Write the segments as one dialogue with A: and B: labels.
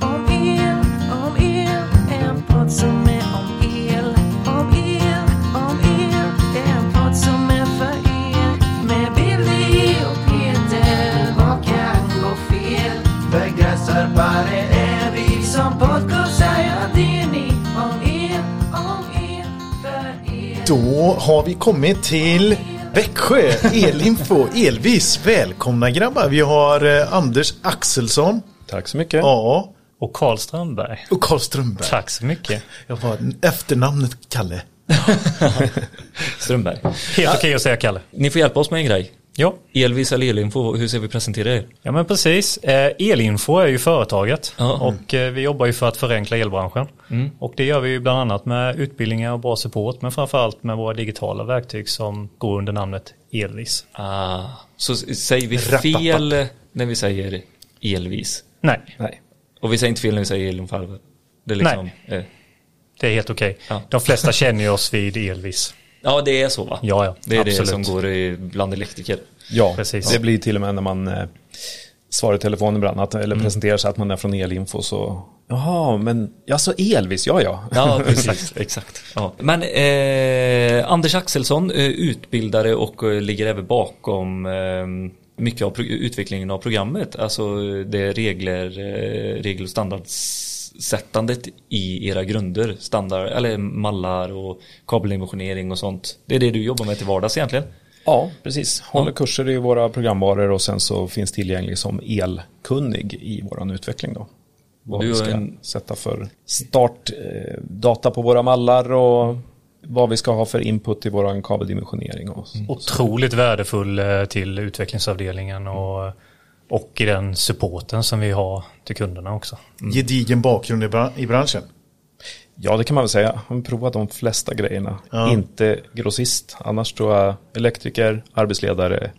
A: om el, om el. En podd som är om el, om el, om el. En podd som är för er. Med Billy och Peter. Vad kan gå fel? Begränsarbare är vi som podcastar. Ja, det är ni. Om el, om el. För er.
B: Då har vi kommit till Växjö, Elinfo, Elvis. Välkomna grabbar. Vi har eh, Anders Axelsson.
C: Tack så mycket.
B: Ja.
D: Och Karl Strömberg.
B: Och Karl Strömberg.
D: Tack så mycket.
B: Jag har efternamnet Kalle.
E: Strömberg.
D: Helt okej att säga Kalle.
E: Ni får hjälpa oss med en grej.
D: Ja,
E: Elvis eller Elinfo, hur ska vi presentera er?
D: ja men precis. Eh, Elinfo är ju företaget
E: Ja.
D: och eh, vi jobbar ju för att förenkla elbranschen. Och det gör vi ju bland annat med utbildningar och bra support men framförallt med våra digitala verktyg som går under namnet Elvis.
E: Ah, så säger vi fel när vi säger Elvis?
D: Nej,
C: Nej.
E: Och vi säger inte fel när vi säger Elinfo? Det är liksom, eh,
D: det är helt okej.
E: Ja.
D: De flesta känner ju oss vid Elvis.
E: ja, det är så va?
D: Ja, ja,
E: Det är
D: absolut.
E: det som går i, bland elektriker.
C: Ja,
D: Precis.
C: det blir till och med när man eh, svarar i telefon ibland att, eller
E: Mm.
C: presenterar sig att man är från Elinfo så Jaha, men ja så Elvis, ja ja.
E: Ja, precis. exakt. Ja. Men eh, Anders Axelsson, eh, utbildare och eh, ligger även bakom eh, mycket av utvecklingen av programmet. Alltså det regler, eh, regel och standardsättandet i era grunder. Standard, eller mallar och kabeldimensionering och sånt. Det är det du jobbar med till vardags egentligen.
C: Ja, precis. Håller
E: Ja.
C: kurser i våra programvaror och sen så finns tillgänglig som elkunnig i våran utveckling då. Vad
E: Du
C: vi ska
E: en-
C: sätta för startdata eh, data på våra mallar och vad vi ska ha för input i våran kabeldimensionering. Och,
E: Mm.
D: Otroligt värdefull eh, till utvecklingsavdelningen och, och i den supporten som vi har till kunderna också.
B: Gedigen bakgrund i, bra- i branschen.
C: Ja, det kan man väl säga. Jag har provat de flesta grejerna.
B: Ja.
C: Inte grossist. Annars tror jag elektriker, arbetsledare,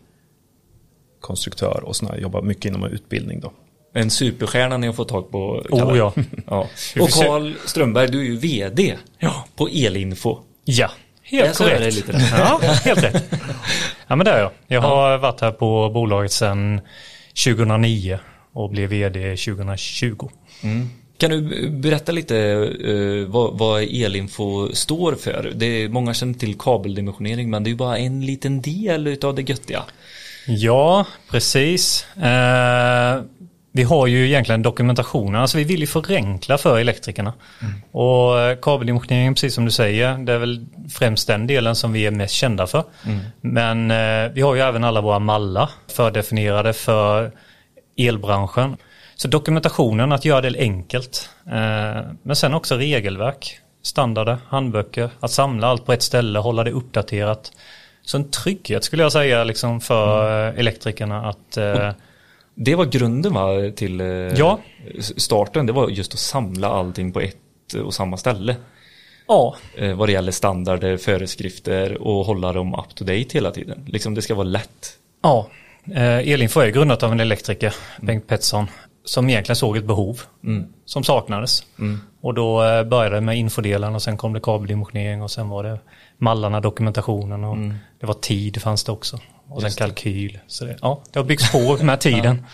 C: konstruktör och sådana. Jobbar mycket inom utbildning då.
E: En superstjärna ni har fått tag på.
D: Oh,
E: Kalle.
D: ja.
E: ja.
D: Vi
E: Och Karl Strömberg, du är ju vd
D: Ja.
E: på Elinfo.
D: Ja,
E: Jag
D: helt
E: det
D: korrekt.
E: lite där.
D: Ja, helt rätt. Ja, men det är jag. Jag har varit här på bolaget sedan 2009 och blev vd 2020.
E: Kan du berätta lite eh, vad, vad Elinfo står för? Det är, många känner till kabeldimensionering men det är ju bara en liten del utav det göttiga.
D: Ja, precis. Eh, vi har ju egentligen dokumentationen, alltså vi vill ju förenkla för elektrikerna. Och eh, kabeldimensionering, precis som du säger, det är väl främst den delen som vi är mest kända för. Men eh, vi har ju även alla våra mallar fördefinierade för elbranschen. Så dokumentationen, att göra det enkelt. Eh, men sen också regelverk, standarder, handböcker, att samla allt på ett ställe, hålla det uppdaterat. Så en trygghet skulle jag säga liksom för eh, elektrikerna att eh,
E: Det var grunden va, till eh,
D: Ja.
E: starten. Det var just att samla allting på ett och samma ställe.
D: ja,
E: Eh, vad det gäller standarder, föreskrifter och hålla dem up to date hela tiden. Liksom det ska vara lätt.
D: ja. Eh, Elinfo är grundat av en elektriker, Bengt Pettersson, som egentligen såg ett behov som saknades. Och då eh, började det med infodelen och sen kom det kabeldimensionering och sen var det mallarna, dokumentationen och det var tid fanns det också. Och sen kalkyl. Så det, ja, det har byggts på med tiden.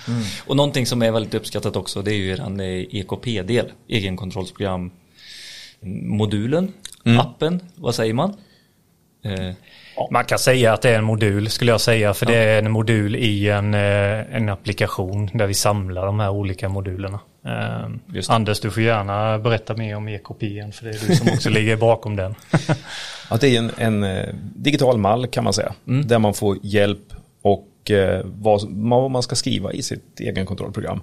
E: Och någonting som är väldigt uppskattat också det är ju eran eh, EKP-del, egenkontrollsprogram modulen, appen, vad säger man? Eh,
D: Man kan säga att det är en modul skulle jag säga för det är en modul i en, eh, en applikation där vi samlar de här olika modulerna. Eh,
E: det.
D: Anders du får gärna berätta mer om EKP för det är du som också ligger bakom den.
C: Att det är en, en eh, digital mall kan man säga. Där man får hjälp och eh, vad, vad man ska skriva i sitt egen kontrollprogram.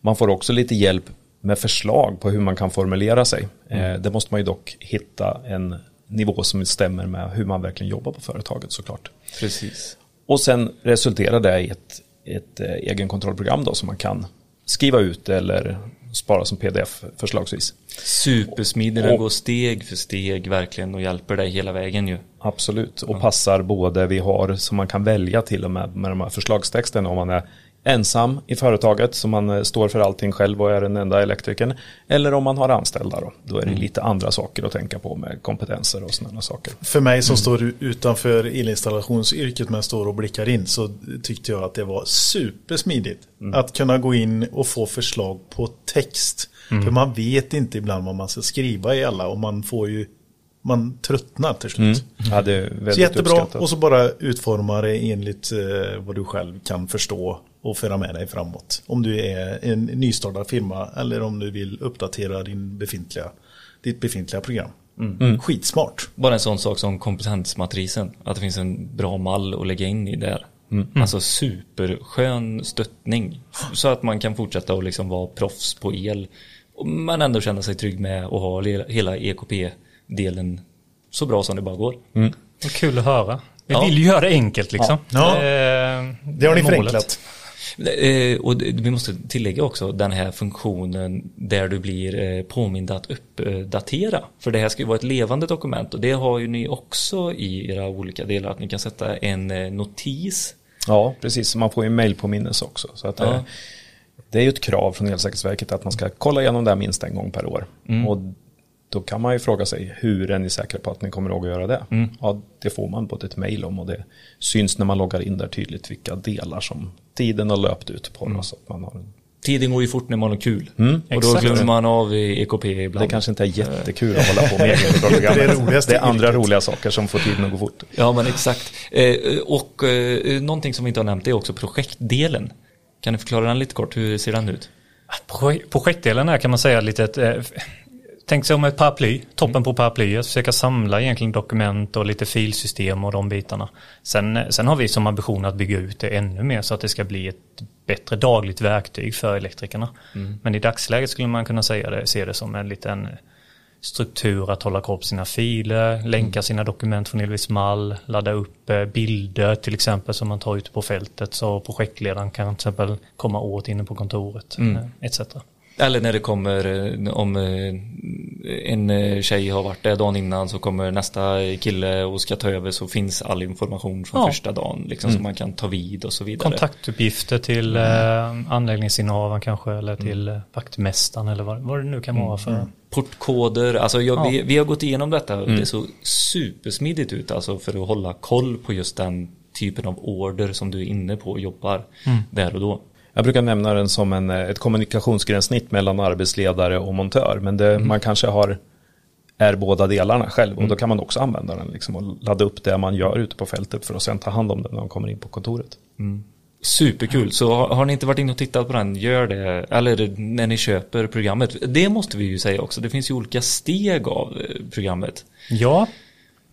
C: Man får också lite hjälp med förslag på hur man kan formulera sig. Eh, det måste man ju dock hitta en nivå som stämmer med hur man verkligen jobbar på företaget såklart.
E: precis.
C: Och sen resulterar det i ett, ett eh, egen kontrollprogram då som man kan skriva ut eller spara som pdf förslagsvis.
E: Supersmidig, den går steg för steg verkligen och hjälper dig hela vägen ju.
C: Absolut, och passar både vi har som man kan välja till och med med de här förslagstexterna om man är ensam i företaget så man eh, står för allting själv och är den enda elektrikern. Eller om man har anställda då. Då är det lite andra saker att tänka på med kompetenser och sådana saker.
B: För mig som står utanför elinstallationsyrket men står och blickar in så tyckte jag att det var supersmidigt. Att kunna gå in och få förslag på text. För man vet inte ibland vad man ska skriva i alla och man får ju man tröttnar till slut.
C: Ja, det är väldigt
B: Så jättebra
C: uppskattat.
B: och så bara utforma det enligt eh, vad du själv kan förstå och föra med dig framåt. Om du är en nystartad firma eller om du vill uppdatera din befintliga, ditt befintliga program. Skitsmart.
E: Bara en sån sak som kompetensmatrisen. Att det finns en bra mall att lägga in i där. Alltså superskön stöttning. Så att man kan fortsätta att liksom vara proffs på el. Men ändå känna sig trygg med att ha hela EKP-delen så bra som det bara går.
D: Vad kul att höra. Vi
E: Ja.
D: vill ju göra det enkelt liksom.
B: Ja.
D: Eh,
B: Det har ni
D: är målet.
B: förenklat.
E: Eh, Och vi måste tillägga också den här funktionen där du blir eh, påmind att uppdatera. För det här ska ju vara ett levande dokument och det har ju ni också i era olika delar. Att ni kan sätta en eh, notis.
C: Ja, precis. Man får ju mailpåminnelse också. Så att,
E: Ja.
C: det är ju ett krav från Elsäkerhetsverket att man ska kolla igenom det här minst en gång per år. Och då kan man ju fråga sig hur är ni säkra på att ni kommer ihåg att göra det? Ja, det får man på ett mail om och det syns när man loggar in där tydligt vilka delar som tiden har löpt ut på. då, Så att man har en,
E: Tiden går ju fort när man har kul. Och då
D: Exakt.
E: glömmer man av i EKP ibland.
C: det kanske inte är jättekul att hålla på med
B: Det är det roligaste
C: Det är andra roliga saker som får tiden att gå fort.
E: Ja men exakt. Eh, och eh, någonting som vi inte har nämnt är också projektdelen. Kan du förklara den lite kort? Hur ser den ut?
D: Projek- Projektdelen är kan man säga lite ett, eh, tänk sig om ett paraply, toppen på paraplyet, försöka samla egentligen dokument och lite filsystem och de bitarna. Sen, sen har vi som ambition att bygga ut det ännu mer så att det ska bli ett bättre dagligt verktyg för elektrikerna. Men i dagsläget skulle man kunna säga det, se det som en liten struktur att hålla koll på sina filer, länka sina dokument från Elvis Mall, ladda upp eh, bilder till exempel som man tar ute på fältet så projektledaren kan till exempel komma åt inne på kontoret eh, etc.
E: Eller när det kommer, eh, om eh, en eh, tjej har varit där dagen innan så kommer nästa kille och ska ta över så finns all information från
D: Ja.
E: första dagen liksom så man kan ta vid och så vidare.
D: Kontaktuppgifter till eh, anläggningsinnehavaren kanske eller till eh, vaktmästaren eller vad, vad det nu kan vara för.
E: Portkoder, alltså jag,
D: Ja.
E: vi, vi har gått igenom detta och det såg supersmidigt ut alltså för att hålla koll på just den typen av order som du är inne på och jobbar där och då.
C: Jag brukar nämna den som en, eh, ett kommunikationsgränssnitt mellan arbetsledare och montör. Men det, man kanske har, är båda delarna själv och då kan man också använda den liksom, och ladda upp det man gör ute på fältet för att sen ta hand om det när man kommer in på kontoret.
E: Superkul, så har, har ni inte varit inne och tittat på den, gör det. Eller när ni köper programmet. Det måste vi ju säga också, det finns ju olika steg av eh, programmet.
D: Ja,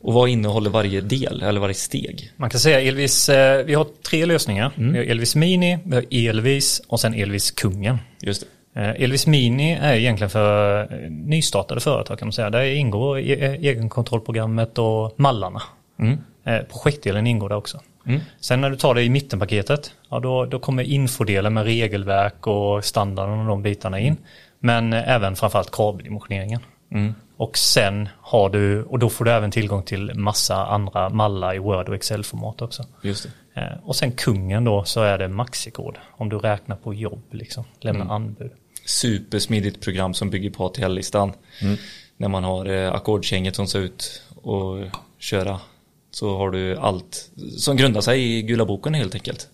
E: Och vad innehåller varje del, eller varje steg?
D: man kan säga Elvis, eh, vi har tre lösningar. Vi har Elvis Mini, vi har Elvis och sen Elvis Kungen.
E: Just det.
D: Eh, Elvis Mini är egentligen för eh, nystartade företag kan man säga. Där ingår e- e- egenkontrollprogrammet och mallarna. Eh, Projektdelen ingår där också. Sen när du tar det i mittenpaketet, ja då, då kommer infodelen med regelverk och standarden och de bitarna in. Men eh, även framförallt kabeldimensioneringen. Och sen har du, och då får du även tillgång till massa andra mallar i Word och Excel-format också.
E: Just det.
D: Eh, Och sen kungen då så är det maxikod. Om du räknar på jobb liksom, lämna anbud.
E: Supersmidigt program som bygger på ATL-listan. När man har eh, ackordgänget som ser ut och köra. Så har du allt som grundar sig i gula boken helt enkelt.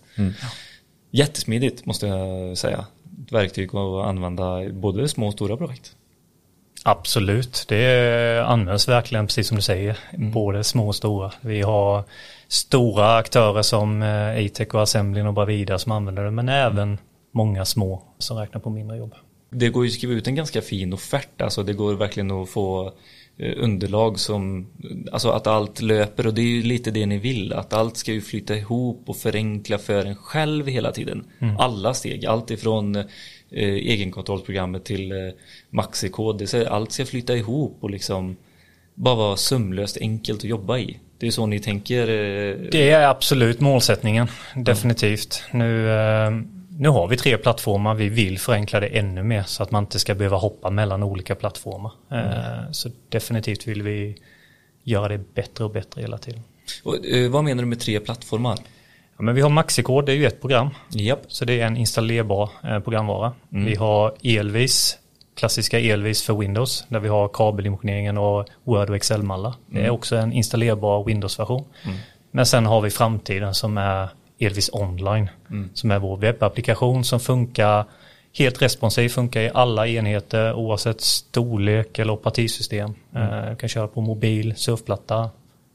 E: Jättesmidigt måste jag säga. Ett verktyg att använda både små och stora projekt.
D: Absolut, det används verkligen precis som du säger, både små och stora. Vi har stora aktörer som eh, Atec och Assemblin och Bravida som använder det, men även många små som räknar på mindre jobb.
E: Det går ju att skriva ut en ganska fin offert, alltså det går verkligen att få eh, underlag som, alltså att allt löper och det är ju lite det ni vill, att allt ska ju flyta ihop och förenkla för en själv hela tiden. Alla steg, allt ifrån eh, egenkontrollprogrammet till eh, maxikod, det ska, allt ska flyta ihop och liksom bara vara sömlöst enkelt att jobba i. Det är så ni tänker? Eh,
D: Det är absolut målsättningen, definitivt. Nu, eh, nu har vi tre plattformar, vi vill förenkla det ännu mer så att man inte ska behöva hoppa mellan olika plattformar. Eh, Så definitivt vill vi göra det bättre och bättre hela tiden.
E: och, eh, vad menar du med tre plattformar?
D: Ja, men vi har Maxikod, det är ju ett program.
E: Japp.
D: Så det är en installerbar eh, programvara. Vi har Elvis, klassiska Elvis för Windows, där vi har kabeldimensioneringen och Word och Excel-mallar. Det är också en installerbar Windows-version. Men sen har vi framtiden som är Elvis Online, som är vår webbapplikation som funkar helt responsivt, funkar i alla enheter oavsett storlek eller operativsystem. Eh, kan köra på mobil, surfplatta,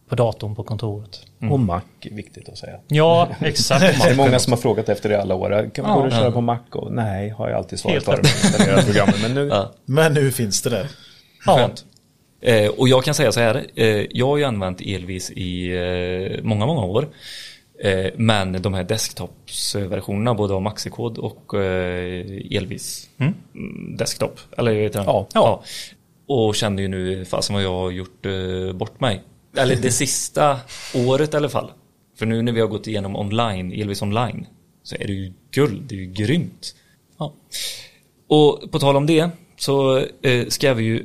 D: på datorn på kontoret.
C: Och Mac är viktigt att säga.
D: Ja, exakt.
C: Det är många som har frågat efter det i alla år. Kan man
D: Ja.
C: köra på Mac? Och, nej, har jag alltid svarat programmet. Men nu,
E: Ja.
B: Men nu finns det där.
D: Ja.
E: Eh, och jag kan säga så här, eh, jag har ju använt Elvis i eh, många, många år. Eh, men de här desktopsversionerna, både av Maxikod och eh, Elvis mm, desktop, eller vad heter den?
C: Ja.
E: ja. Och känner ju nu, fasen vad jag har gjort eh, bort mig. Eller det sista året i alla fall. För nu när vi har gått igenom online, Elvis online, så är det ju guld, det är ju grymt. Ja. Och på tal om det så ska vi ju,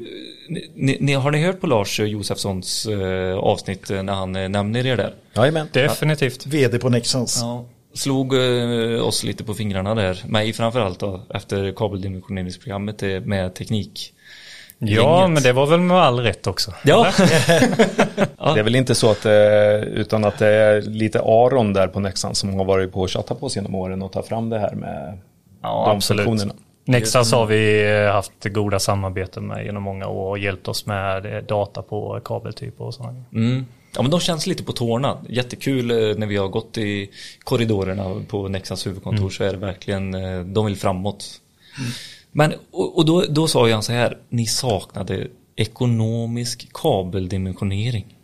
E: ni, ni, har ni hört på Lars Josefssons eh, avsnitt eh, när han eh, nämner er där?
C: Jajamän.
D: Definitivt.
B: VD på Nexans.
E: Ja. Slog eh, oss lite på fingrarna där, mig framförallt då, efter kabeldimensioneringsprogrammet eh, med teknik.
D: Ja,
E: Gänget.
D: men det var väl med all rätt också.
E: Ja,
C: Det är väl inte så att det, utan att det är lite Aron där på Nexan som har varit på och tjattat på oss genom åren och tar fram det här med
D: Ja,
C: de
D: absolut.
C: funktionerna.
D: Nexas har vi eh, haft goda samarbeten med genom många år och hjälpt oss med eh, data på kabeltyper och sådana.
E: mm. ja men de känns lite på tårna. Jättekul eh, när vi har gått i korridorerna på Nexans huvudkontor så är det verkligen, de vill framåt. Men, och, och då, då sa han så här, ni saknade ekonomisk kabeldimensionering.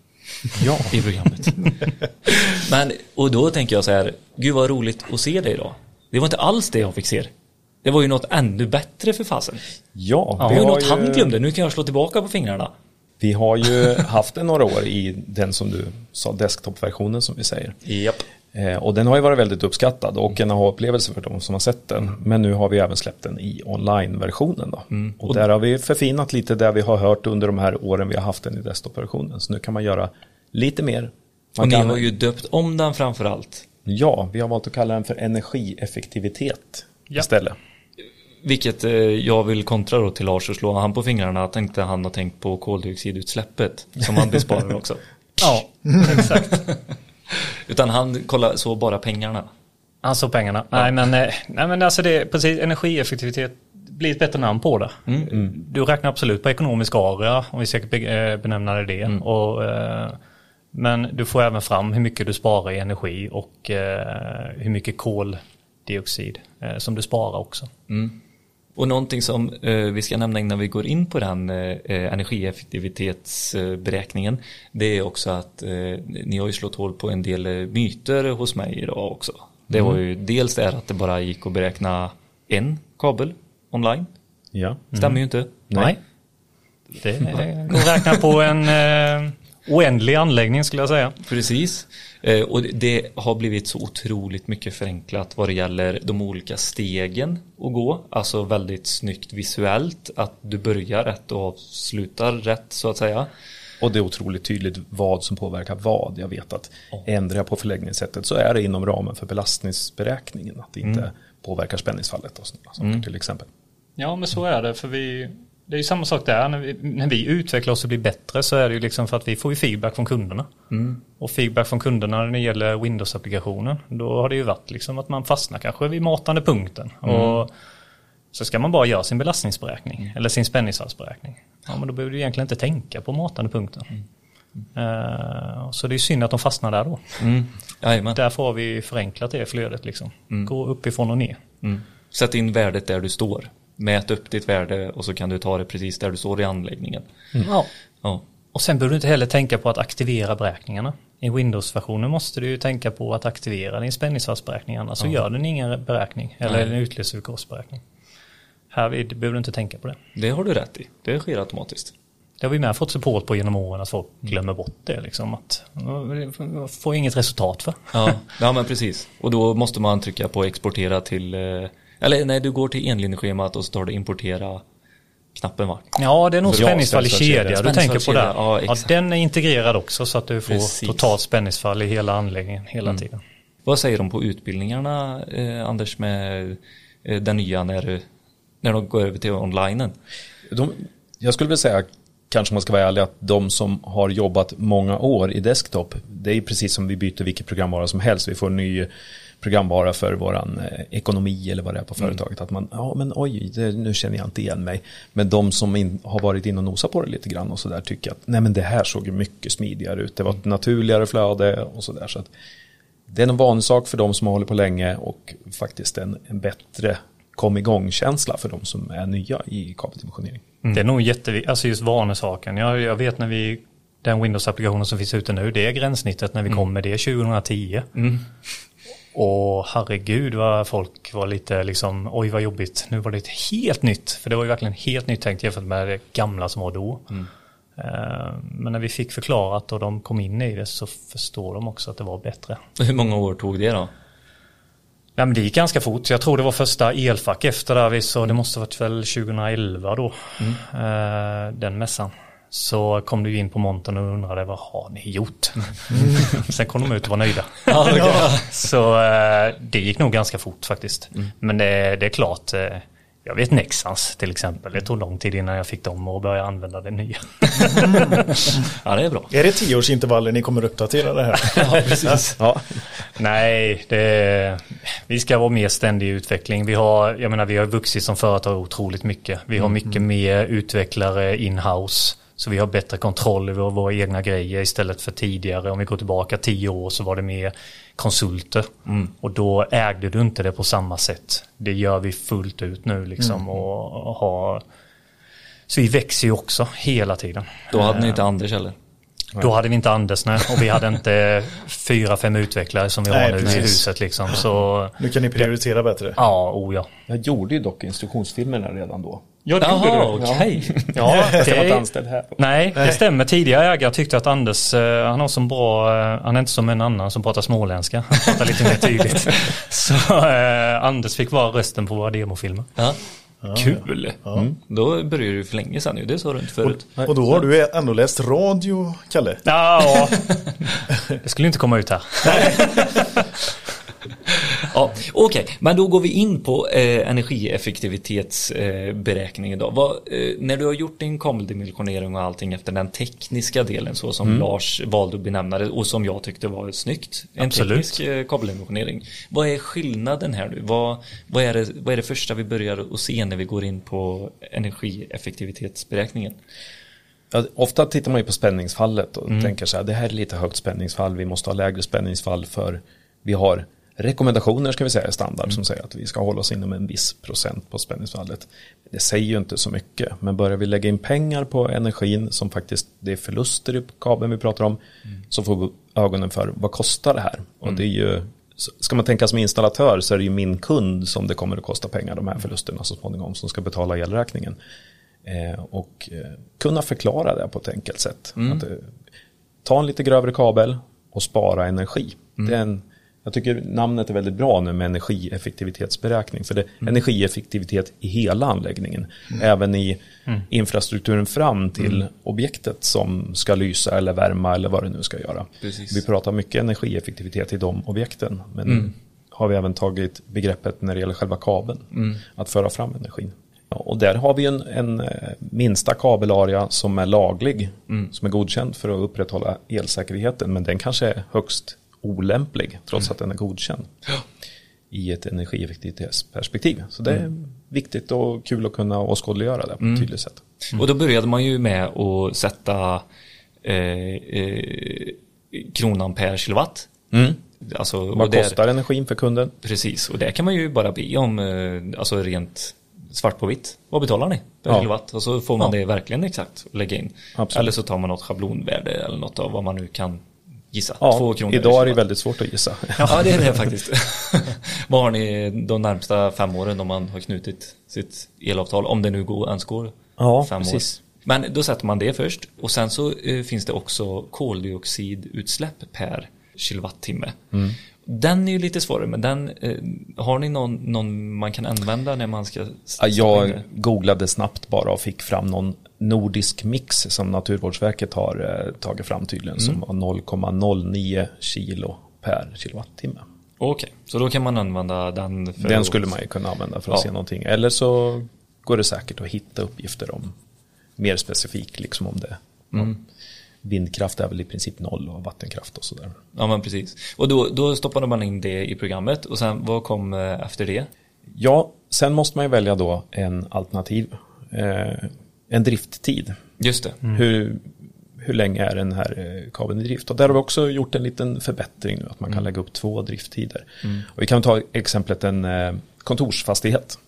C: Ja.
E: i programmet. Men, och då tänker jag så här, gud vad roligt att se dig idag. Det var inte alls det jag fick se. Det var ju något ännu bättre för fasen.
C: Ja,
E: Det
C: vi
E: var ju
C: har
E: något han glömde, nu kan jag slå tillbaka på fingrarna.
C: Vi har ju haft det några år i den som du sa, desktop-versionen som vi säger.
E: Japp.
C: Eh, och den har ju varit väldigt uppskattad och en aha-upplevelse för de som har sett den. Men nu har vi även släppt den i online-versionen då. Och där har vi förfinat lite där vi har hört under de här åren vi har haft den i desktop-versionen. Så nu kan man göra lite mer. Man
E: Och ni
C: kan,
E: har ju döpt om den framförallt.
C: Ja, vi har valt att kalla den för energieffektivitet
D: Ja.
C: istället.
E: Vilket eh, jag vill kontra då till Lars och slå han på fingrarna. Tänkte han har tänkt på koldioxidutsläppet som han besparar också.
D: Ja, exakt.
E: Utan han kollar så bara pengarna.
D: Alltså pengarna. Nej, men, eh, nej men alltså det är precis energieffektivitet blir ett bättre namn på det. Du räknar absolut på ekonomisk area om vi ska be- eh, benämna det det. Och, men du får även fram hur mycket du sparar i energi och hur mycket koldioxid som du sparar också.
E: Och någonting som eh, vi ska nämna innan vi går in på den eh, energieffektivitetsberäkningen det är också att eh, ni har ju slått hål på en del eh, myter hos mig idag också. Det var ju dels det att det bara gick att beräkna en kabel online.
C: Ja.
E: Stämmer ju inte.
D: Nej. Det går att räkna på en eh, oändlig anläggning skulle jag säga.
E: Precis. Eh, och det- har blivit så otroligt mycket förenklat vad det gäller de olika stegen att gå. Alltså väldigt snyggt visuellt. Att du börjar rätt och avslutar rätt så att säga.
C: Och det är otroligt tydligt vad som påverkar vad. Jag vet att ändrar jag på förläggningssättet så är det inom ramen för belastningsberäkningen. Att det inte påverkar spänningsfallet och sådana saker till exempel.
D: Ja, men så är det. För vi, det är ju samma sak där. När vi, när vi utvecklar oss och blir bättre så är det ju liksom för att vi får ju feedback från kunderna. Och feedback från kunderna när det gäller Windows-applikationen. Då har det ju varit liksom att man fastnar kanske vid matande punkten. Och så ska man bara göra sin belastningsberäkning eller sin spänningsfallsberäkning. Ja, men då behöver du egentligen inte tänka på matande punkten. Eh, så det är synd att de fastnar där då.
E: Mm.
D: Därför har vi förenklat det flödet liksom. Gå uppifrån och ner.
E: Mm. Sätt in värdet där du står. Mät upp ditt värde och så kan du ta det precis där du står i anläggningen.
D: Ja.
E: Ja.
D: Och sen behöver du inte heller tänka på att aktivera beräkningarna. I Windows-versionen måste du ju tänka på att aktivera din spänningsfallsberäkning annars så gör den ingen beräkning eller en utlösevillkorsberäkning. Här behöver du inte tänka på det.
E: Det har du rätt i. Det sker automatiskt.
D: Det har vi med fått support på genom åren att folk glömmer bort det liksom. Att "Jag får inget resultat för.
E: Ja, ja men precis. Och då måste man trycka på exportera till eh, Eller nej, du går till enlinjeschemat och så tar du importera knappen va?
D: Ja, det är nog spänningsfall i kedja du tänker på där.
E: ja,
D: Ja, den är integrerad också så att du får
E: Precis.
D: totalt spänningsfall i hela anläggningen hela tiden.
E: Vad säger de på utbildningarna, eh, Anders, med eh, den nya när, när de går över till onlinen?
C: De, jag skulle vilja säga, kanske man ska vara ärlig, att de som har jobbat många år i desktop, det är precis som vi byter vilket programvara som helst. Vi får en ny programvara för våran eh, ekonomi eller vad det är på företaget. Att man, ja men oj, det, nu känner jag inte igen mig. Men de som in, har varit inne och nosat på det lite grann och sådär tycker att nej men det här såg ju mycket smidigare ut. Det var ett naturligare flöde och sådär. Så att det är en vanlig sak för de som har hållit på länge och faktiskt en, en bättre kom igång-känsla för de som är nya i kabeldimensionering.
D: Mm. Det är nog jätteviktigt, alltså just vanesaken. Jag, jag vet när vi, den Windows-applikationen som finns ute nu, det är gränssnittet när vi mm. kommer, det är 2010. Mm. Och herregud vad folk var lite liksom, oj vad jobbigt, nu var det helt nytt. För det var ju verkligen helt nytt tänkt jämfört med det gamla som var då. Mm. Eh, men när vi fick förklarat och de kom in i det så förstår de också att det var bättre.
E: Hur många år tog det då?
D: Nej, men det gick ganska fort. Jag tror det var första elfack efter där så det måste varit väl 2011 då. Mm. Eh, den mässan. Så kom du in på montern och undrade vad har ni gjort? Mm. Sen kom de ut och var nöjda. ja, så eh, det gick nog ganska fort faktiskt. Mm. Men det, det, är klart, eh, jag vet Nexans till exempel. Det tog lång tid innan jag fick dem att börja använda det nya.
E: ja, det är bra.
B: Är det tioårsintervaller ni kommer uppdatera det här?
D: ja, precis. Ja. Nej, det, vi ska vara mer ständig utveckling. Vi har, jag menar, vi har vuxit som företag otroligt mycket. Vi har mycket mm. mer utvecklare in-house. Så vi har bättre kontroll över våra egna grejer istället för tidigare. Om vi går tillbaka tio år så var det mer konsulter. Mm. Och då ägde du inte det på samma sätt. Det gör vi fullt ut nu liksom. Mm. Och, har... Så vi växer ju också hela tiden.
E: Då hade ni inte Anders heller?
D: Då hade vi inte Anders nej, och vi hade inte fyra, fem utvecklare som vi har nu precis. i huset liksom. Så,
B: nu kan ni prioritera bättre.
D: Ja, oh ja.
C: Jag gjorde ju dock instruktionsfilmerna redan då.
D: Ja, det
E: Jaha, okej. Okay.
D: Ja, det, jag var inte anställd här. Nej, det stämmer. Tidigare ägare tyckte att Anders, eh, han har som bra, eh, han är inte som en annan som pratar småländska. Han pratar lite mer tydligt. Så eh, Anders fick vara rösten på våra demofilmer.
E: Ja. Kul! Ja. Mm. Då började du för länge sedan ju, det sa du inte förut.
B: Och, och då har du ändå läst radio, Kalle?
D: Ja, det skulle inte komma ut här.
E: ja, Okej, okay. men då går vi in på eh, energieffektivitetsberäkning eh. Vad, eh, när du har gjort din kabeldimensionering och allting efter den tekniska delen så som mm. Lars valde att benämna det och som jag tyckte var snyggt. En Absolut. teknisk eh, kabeldimensionering. Vad är skillnaden här nu? Vad, vad, är det, vad är det första vi börjar att se när vi går in på energieffektivitetsberäkningen?
C: Ja, ofta tittar man ju på spänningsfallet och mm. tänker så här, det här är lite högt spänningsfall, vi måste ha lägre spänningsfall för vi har rekommendationer ska vi säga standard mm. som säger att vi ska hålla oss inom en viss procent på spänningsfallet. Det säger ju inte så mycket, men börjar vi lägga in pengar på energin som faktiskt det är förluster i kabeln vi pratar om mm. så får vi ögonen för vad kostar det här? Och mm. det är ju Ska man tänka som installatör så är det ju min kund som det kommer att kosta pengar, de här förlusterna så småningom, som ska betala elräkningen. Eh, och eh, kunna förklara det på ett enkelt sätt. Mm. Att, eh, ta en lite grövre kabel och spara energi. Mm. Det är en jag tycker namnet är väldigt bra nu med energieffektivitetsberäkning. För det är mm. energieffektivitet i hela anläggningen. Mm. Även i mm. infrastrukturen fram till mm. objektet som ska lysa eller värma eller vad det nu ska göra. Precis. Vi pratar mycket energieffektivitet i de objekten. Men mm. har vi även tagit begreppet när det gäller själva kabeln. Mm. Att föra fram energin. Och där har vi en, en eh, minsta kabelarea som är laglig. Som är godkänd för att upprätthålla elsäkerheten. Men den kanske är högst olämplig trots mm. att den är godkänd. Ja. I ett energieffektivitetsperspektiv. Så det är mm. viktigt och kul att kunna åskådliggöra det på ett mm. tydligt sätt.
E: Mm. Och då började man ju med att sätta eh, eh, kronan per kilowatt.
C: Alltså, Vad kostar där, energin för kunden?
E: Precis, och det kan man ju bara be om, eh, alltså rent svart på vitt. Vad betalar ni per ja. kilowatt? Och så får man ja. det verkligen exakt att lägga in. Absolut. Eller så tar man något schablonvärde eller något av vad man nu kan gissa?
C: Ja, Två kronor idag är det väldigt svåart att gissa.
E: Ja, det är det faktiskt. Vad har ni de närmsta fem åren om man har knutit sitt elavtal? Om det nu går, ens går
C: ja, fem precis. år.
E: Men då sätter man det först och sen så eh, finns det också koldioxidutsläpp per kilowattimme. Mm. Den är ju lite svårare, men den, eh, har ni någon, någon, man kan använda när man ska?
C: Ja, jag googlade snabbt bara och fick fram någon nordisk mix som Naturvårdsverket har eh, tagit fram tydligen mm. som var 0,09 kilo per kilowattimme.
E: Okej, så då kan man använda den för
C: Den skulle man ju kunna använda för att
E: Ja.
C: se någonting. Eller så går det säkert att hitta uppgifter om mer specifikt, liksom om det.
E: Mm.
C: Vindkraft är väl i princip noll och vattenkraft och sådär.
E: Ja men precis. Och då, då stoppade man in det i programmet och sen vad kom eh, efter det?
C: Ja, sen måste man ju välja då en alternativ, eh, en drifttid.
E: Just det.
C: Hur, hur länge är den här eh, kabeln i drift? Och där har vi också gjort en liten förbättring nu, att man kan lägga upp två drifttider. Och vi kan ta exemplet en eh, kontorsfastighet.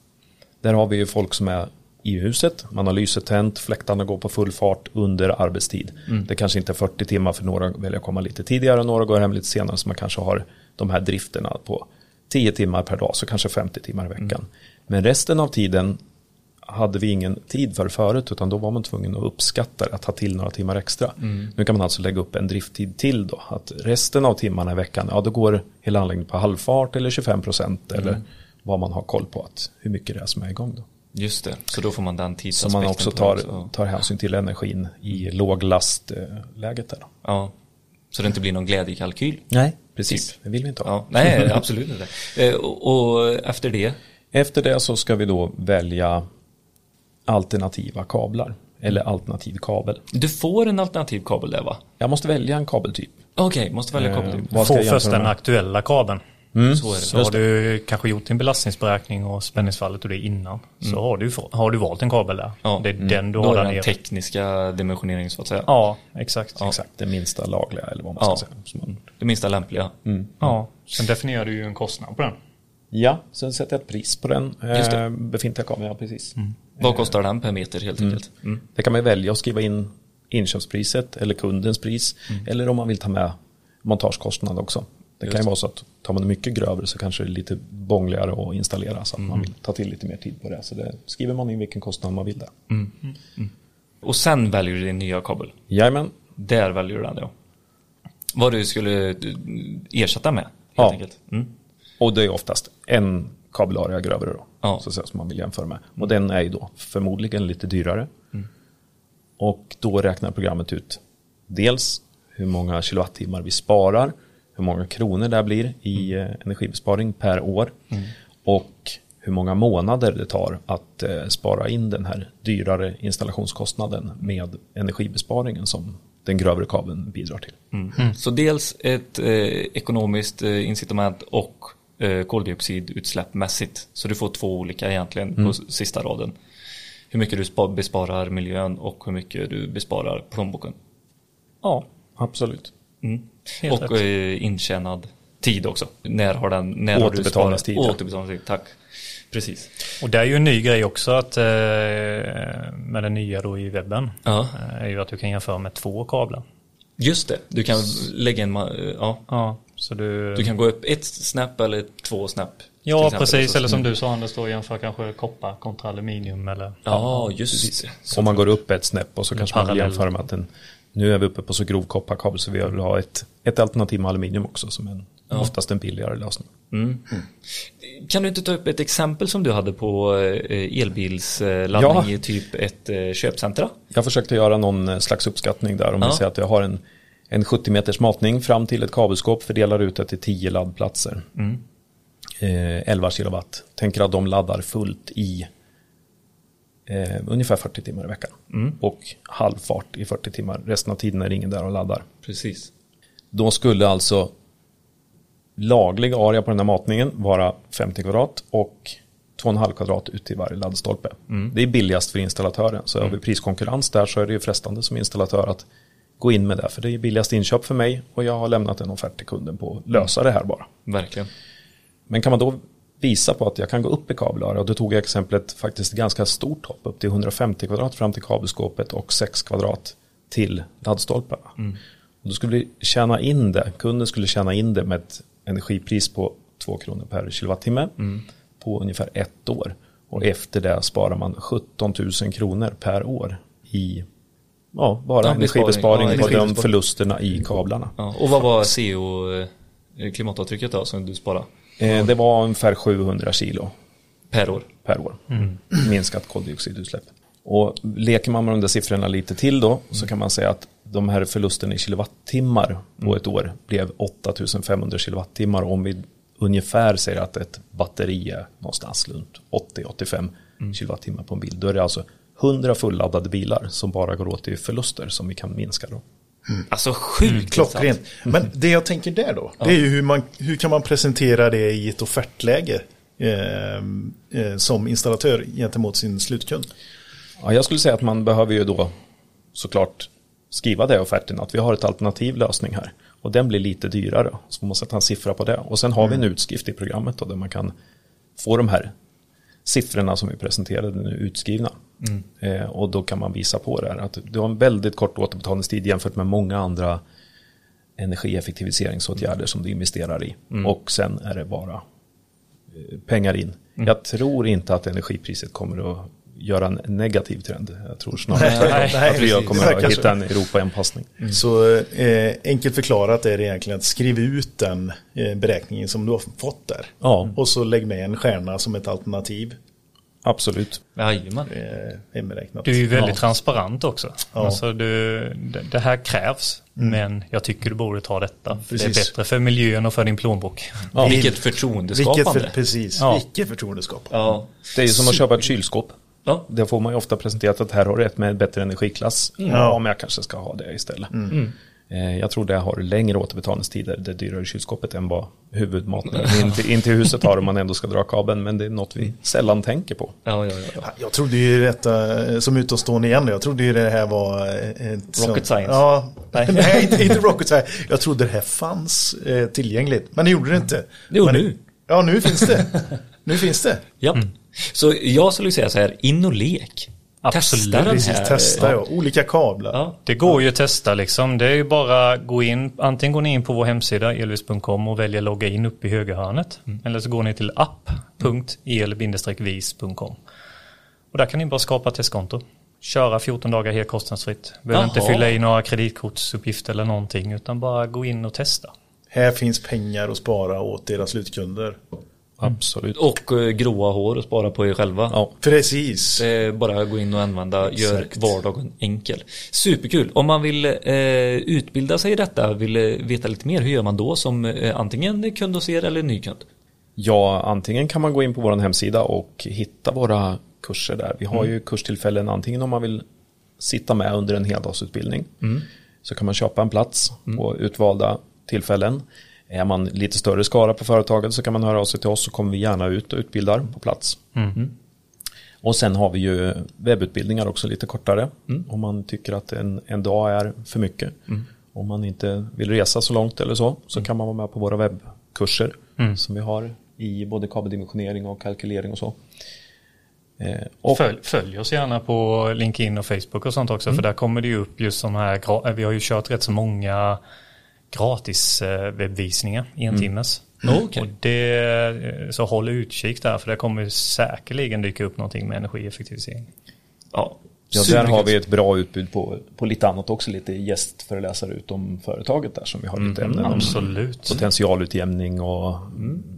C: Där har vi ju folk som är i huset, man har lyset tänt, fläktarna går på full fart under arbetstid. Det kanske inte är 40 timmar för några väljer att komma lite tidigare och några går hem lite senare så man kanske har de här drifterna på 10 timmar per dag, så kanske 50 timmar i veckan. Men resten av tiden hade vi ingen tid för förut utan då var man tvungen att uppskatta det, att ta till några timmar extra. Nu kan man alltså lägga upp en drifttid till då, att resten av timmarna i veckan, ja då går hela anläggningen på halvfart eller 25 procent eller vad man har koll på, att hur mycket det är som är igång då.
E: Just det. Så då får man den
C: Så
E: tidsaspekten.
C: man också tar,
E: också.
C: tar hänsyn till energin i låglastläget där. Då.
E: Ja. Så det inte blir någon glädjekalkyl.
C: Nej, precis. Det vill vi inte ha.
E: Ja, nej, absolut inte. Eh, Och, och efter det?
C: Efter det så ska vi då välja alternativa kablar eller alternativ kabel.
E: Du får en alternativ kabel där va?
C: Jag måste välja en kabeltyp.
E: Okej, måste välja
C: Eh,
E: kabel.
C: vad ska
D: Få
C: jag jämföra
D: först den aktuella kabeln.
E: Så är det.
D: Så har du kanske gjort din belastningsberäkning och spänningsfallet och det innan. Så har du, har du valt en kabel där.
E: Mm. Ja. Mm.
D: Det är den du
E: Då
D: har
E: är
D: där
E: den tekniska dimensioneringen så att säga.
D: Ja, exakt.
C: Exakt, det minsta lagliga eller vad man
E: Ja.
C: ska säga. Så man-
E: Det minsta lämpliga.
D: Ja, sen definierar du ju en kostnad på den.
C: Ja, sen sätter jag ett pris på den eh, befintliga kabeln. Ja, precis.
E: Vad kostar den per meter helt enkelt? Mm.
C: Det kan man välja att skriva in inköpspriset eller kundens pris. Eller om man vill ta med montagekostnad också. Det kan ju vara så att tar man mycket grövre så kanske det är lite bångligare att installera så att man vill ta till lite mer tid på det. Så det skriver man in vilken kostnad man vill där.
E: Och sen väljer du din nya kabel.
C: Jajamän,
E: Där väljer du den då. Vad du skulle ersätta med helt
C: Ja.
E: Mm.
C: och det är oftast en kabelarea grövre då.
E: Ja.
C: Så att säga, som man vill jämföra med. Och den är ju då förmodligen lite dyrare. Och då räknar programmet ut dels hur många kilowattimmar vi sparar, hur många kronor det blir i eh, energibesparing per år och hur många månader det tar att eh, spara in den här dyrare installationskostnaden med energibesparingen som den grövre kabeln bidrar till.
E: Mm. Så dels ett eh, ekonomiskt eh, incitament och eh, koldioxidutsläppmässigt. Så du får två olika egentligen på s- sista raden. Hur mycket du spa- besparar miljön och hur mycket du besparar plånboken.
C: Ja, absolut.
E: Mm. Och
D: rätt.
E: eh, intjänad tid också. När har den när har du
C: Återbetalningstid.
E: Återbetalningstid, tack. Precis.
D: Och det är ju en ny grej också att eh, med det nya då i webben.
E: Ja.
D: eh, Är ju att du kan jämföra med två kablar.
E: Just det, du kan lägga en, ja,
D: Ja, så du...
E: du kan gå upp ett snäpp eller två till
D: Ja,
E: exempel.
D: precis. Eller som du sa Anders då, jämför kanske koppar kontra aluminium eller...
E: Ja, just det.
C: Om man går upp ett snäpp och så kanske man
D: parallell.
C: jämföra med att den, nu är vi uppe på så grov kopparkabel så vi vill ha ett, ett alternativ med aluminium också som en, oftast en billigare lösning.
E: Mm. Kan du inte ta upp ett exempel som du hade på eh, elbilsladdning
C: Ja.
E: i typ ett eh, köpcentra?
C: Jag försökte göra någon eh, slags uppskattning där om
E: Ja.
C: vi säger att jag har en, en 70 meters matning fram till ett kabelskåp, fördelar ut det till 10 laddplatser. Eh, 11 kilowatt. Tänker att de laddar fullt i eh, ungefär 40 timmar i veckan. Och halvfart i 40 timmar. Resten av tiden är det ingen där och laddar.
E: Precis.
C: Då skulle alltså laglig area på den här matningen vara 50 kvadrat och 2,5 kvadrat ut till varje laddstolpe. Det är billigast för installatören. Så har vi priskonkurrens där så är det ju frestande som installatör att gå in med det. För det är billigast inköp för mig och jag har lämnat en offert till kunden på att lösa det här bara.
E: Verkligen.
C: Men kan man då visa på att jag kan gå upp i kabelarea och då tog jag exemplet faktiskt ganska stort hopp upp till 150 kvadrat fram till kabelskåpet och 6 kvadrat till laddstolparna. Och då skulle vi tjäna in det, kunden skulle tjäna in det med ett energipris på 2 kronor per kilowattimme på ungefär ett år. Och efter det sparar man 17 000 kronor per år i ja, bara
E: Ja,
C: energibesparing
E: Ja,
C: på de förlusterna i kablarna.
E: Ja. Och vad var CO eh, klimatavtrycket då som du sparade?
C: Eh, det var ungefär 700 kilo
E: Per år?
C: per år. Minskat koldioxidutsläpp. Och leker man med de där siffrorna lite till då så kan man säga att de här förlusterna i kilowattimmar på ett år blev 8500 kilowattimmar om vi ungefär säger att ett batteri är någonstans runt 80-85 kilowattimmar på en bil. Då är det alltså 100 fulladdade bilar som bara går åt i förluster som vi kan minska då.
E: Alltså sjukt
B: Klockrent.
E: intressant.
B: Men det jag tänker där då, det är ju hur, man, hur kan man presentera det i ett offertläge eh, eh, som installatör gentemot sin slutkund?
C: Ja, jag skulle säga att man behöver ju då såklart skriva det i offerten att vi har ett alternativ lösning här. Och den blir lite dyrare. Så får man sätta en siffra på det. Och sen har vi en utskrift i programmet då, där man kan få de här siffrorna som vi presenterade nu utskrivna. Eh, och då kan man visa på det här att du har en väldigt kort återbetalningstid jämfört med många andra energieffektiviseringsåtgärder som du investerar i. Och sen är det bara eh, pengar in. Jag tror inte att energipriset kommer att göra en negativ trend. Jag tror snarare
B: Nej, nej,
C: att vi
B: precis.
C: kommer att hitta en Europa-anpassning.
B: Så eh, enkelt förklarat är det egentligen att skriva ut den eh, beräkningen som du har fått där.
C: Ja.
B: Och så lägg med en stjärna som ett alternativ.
C: Absolut.
E: Jajamän.
B: Inberäknat.
D: Du är ju väldigt
E: Ja.
D: transparent också.
B: Ja.
D: Alltså du, det, här krävs, men jag tycker du borde ta detta. Det är
B: Precis.
D: bättre för miljön och för din plånbok.
C: Ja.
E: Vilket
B: Vilket
E: förtroendeskapande.
B: för, precis,
D: Ja.
B: vilket förtroendeskap.
E: Ja.
C: Det är ju som att köpa ett kylskåp.
E: Ja.
C: Där får man ju ofta presenterat att här har du ett med bättre energiklass. Ja, men jag kanske ska ha det istället. Eh, Jag tror det har längre återbetalningstider, det dyrare kylskåpet än vad huvudmaten in, till, in till huset har om man ändå ska dra kabeln. Men det är något vi sällan tänker på.
E: Ja, ja, ja.
B: Jag trodde ju detta, eh, som utomstående igen, jag trodde ju det här var ett sånt-
E: Rocket science.
B: Ja,
E: Nej.
B: nej, inte, inte rocket science. Jag trodde det här fanns eh, tillgängligt, men det gjorde det inte.
E: Jo,
B: men,
E: nu.
B: Ja, nu finns det. Nu finns det.
E: Japp. Så jag skulle säga så här, in och lek.
D: Absolut.
E: Testa den
B: Precis,
E: här.
B: testa ja. Olika kablar.
E: Ja.
D: Det går ju att testa liksom. Det är ju bara gå in, antingen går ni in på vår hemsida elvis.com och väljer logga in upp i högerhörnet. Eller så går ni till app.el-vis.com. Och där kan ni bara skapa ett testkonto. Köra 14 dagar helt kostnadsfritt. Behöver inte
E: Jaha.
D: fylla i några kreditkortsuppgifter eller någonting utan bara gå in och testa.
B: Här finns pengar att spara åt era slutkunder.
C: Absolut.
E: Och eh, gråa hår och spara på er själva.
C: Ja.
B: Precis.
E: Eh, bara gå in och använda, gör
B: Exakt.
E: vardagen enkel. Superkul. Om man vill eh, utbilda sig i detta, vill veta lite mer, hur gör man då som antingen kund hos er eller ny kund?
C: Ja, antingen kan man gå in på vår hemsida och hitta våra kurser där. Vi har ju kurstillfällen antingen om man vill sitta med under en heldagsutbildning. Så kan man köpa en plats på utvalda tillfällen. Är man lite större skara på företaget så kan man höra av sig till oss så kommer vi gärna ut och utbildar på plats. Och sen har vi ju webbutbildningar också lite kortare. Om man tycker att en, en dag är för mycket. Om man inte vill resa så långt eller så. Så kan man vara med på våra webbkurser. Som vi har i både kabeldimensionering och kalkylering och så. Eh, och,
D: Följ, följ oss gärna på LinkedIn och Facebook och sånt också för där kommer det ju upp just de här, vi har ju kört rätt så många gratis eh, webbvisningar i en timmes.
E: Okej.
D: Och det, eh, så håll utkik där för det kommer säkerligen dyka upp någonting med energieffektivisering.
E: Ja,
C: ja, där har vi ett bra utbud på, på lite annat också. Lite gästföreläsare utom företaget där som vi har lite ämnen om.
D: Absolut.
C: Potentialutjämning och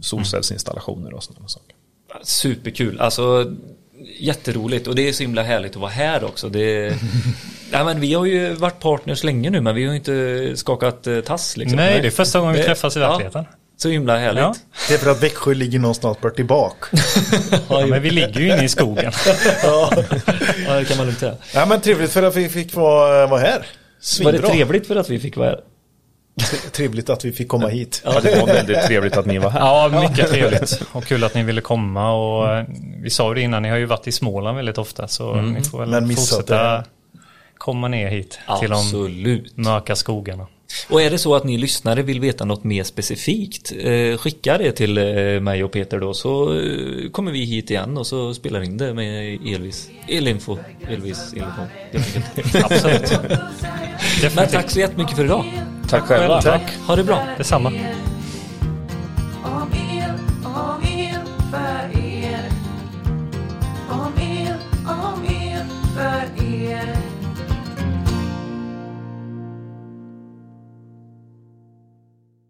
C: solcellsinstallationer och sådana saker.
E: Superkul, alltså jätteroligt och det är så himla härligt att vara här också. Det, ja, men vi har ju varit partners länge nu men vi har ju inte skakat eh, tass liksom.
D: Nej, det är första gången vi träffas i
E: ja,
D: verkligheten.
E: så himla härligt.
D: Ja.
B: Det är för att Växjö ligger någonstans bort tillbaka.
D: Ja, men vi ligger ju inne i skogen.
E: Ja, det kan man lugnt säga.
B: Ja men trevligt för att vi fick vara, vara här.
E: Var
B: Svinbra.
E: det trevligt för att vi fick vara här?
B: Trevligt att vi fick komma hit.
C: Ja, det var väldigt trevligt att ni var här.
D: Ja, mycket trevligt. Och kul att ni ville komma. Och eh, vi sa det innan, ni har ju varit i Småland väldigt ofta. Så ni får väl fortsätta
B: det.
D: Komma ner hit till de
E: Absolut.
D: mörka skogarna.
E: Och är det så att ni lyssnare vill veta något mer specifikt, eh, skicka det till eh, mig och Peter då så eh, kommer vi hit igen och så spelar in det med Elvis, Elinfo, Elvis, Elinfo.
D: Absolut.
E: Men tack så jättemycket för idag.
C: Tack själva.
D: Tack.
E: Ha det bra.
D: Detsamma.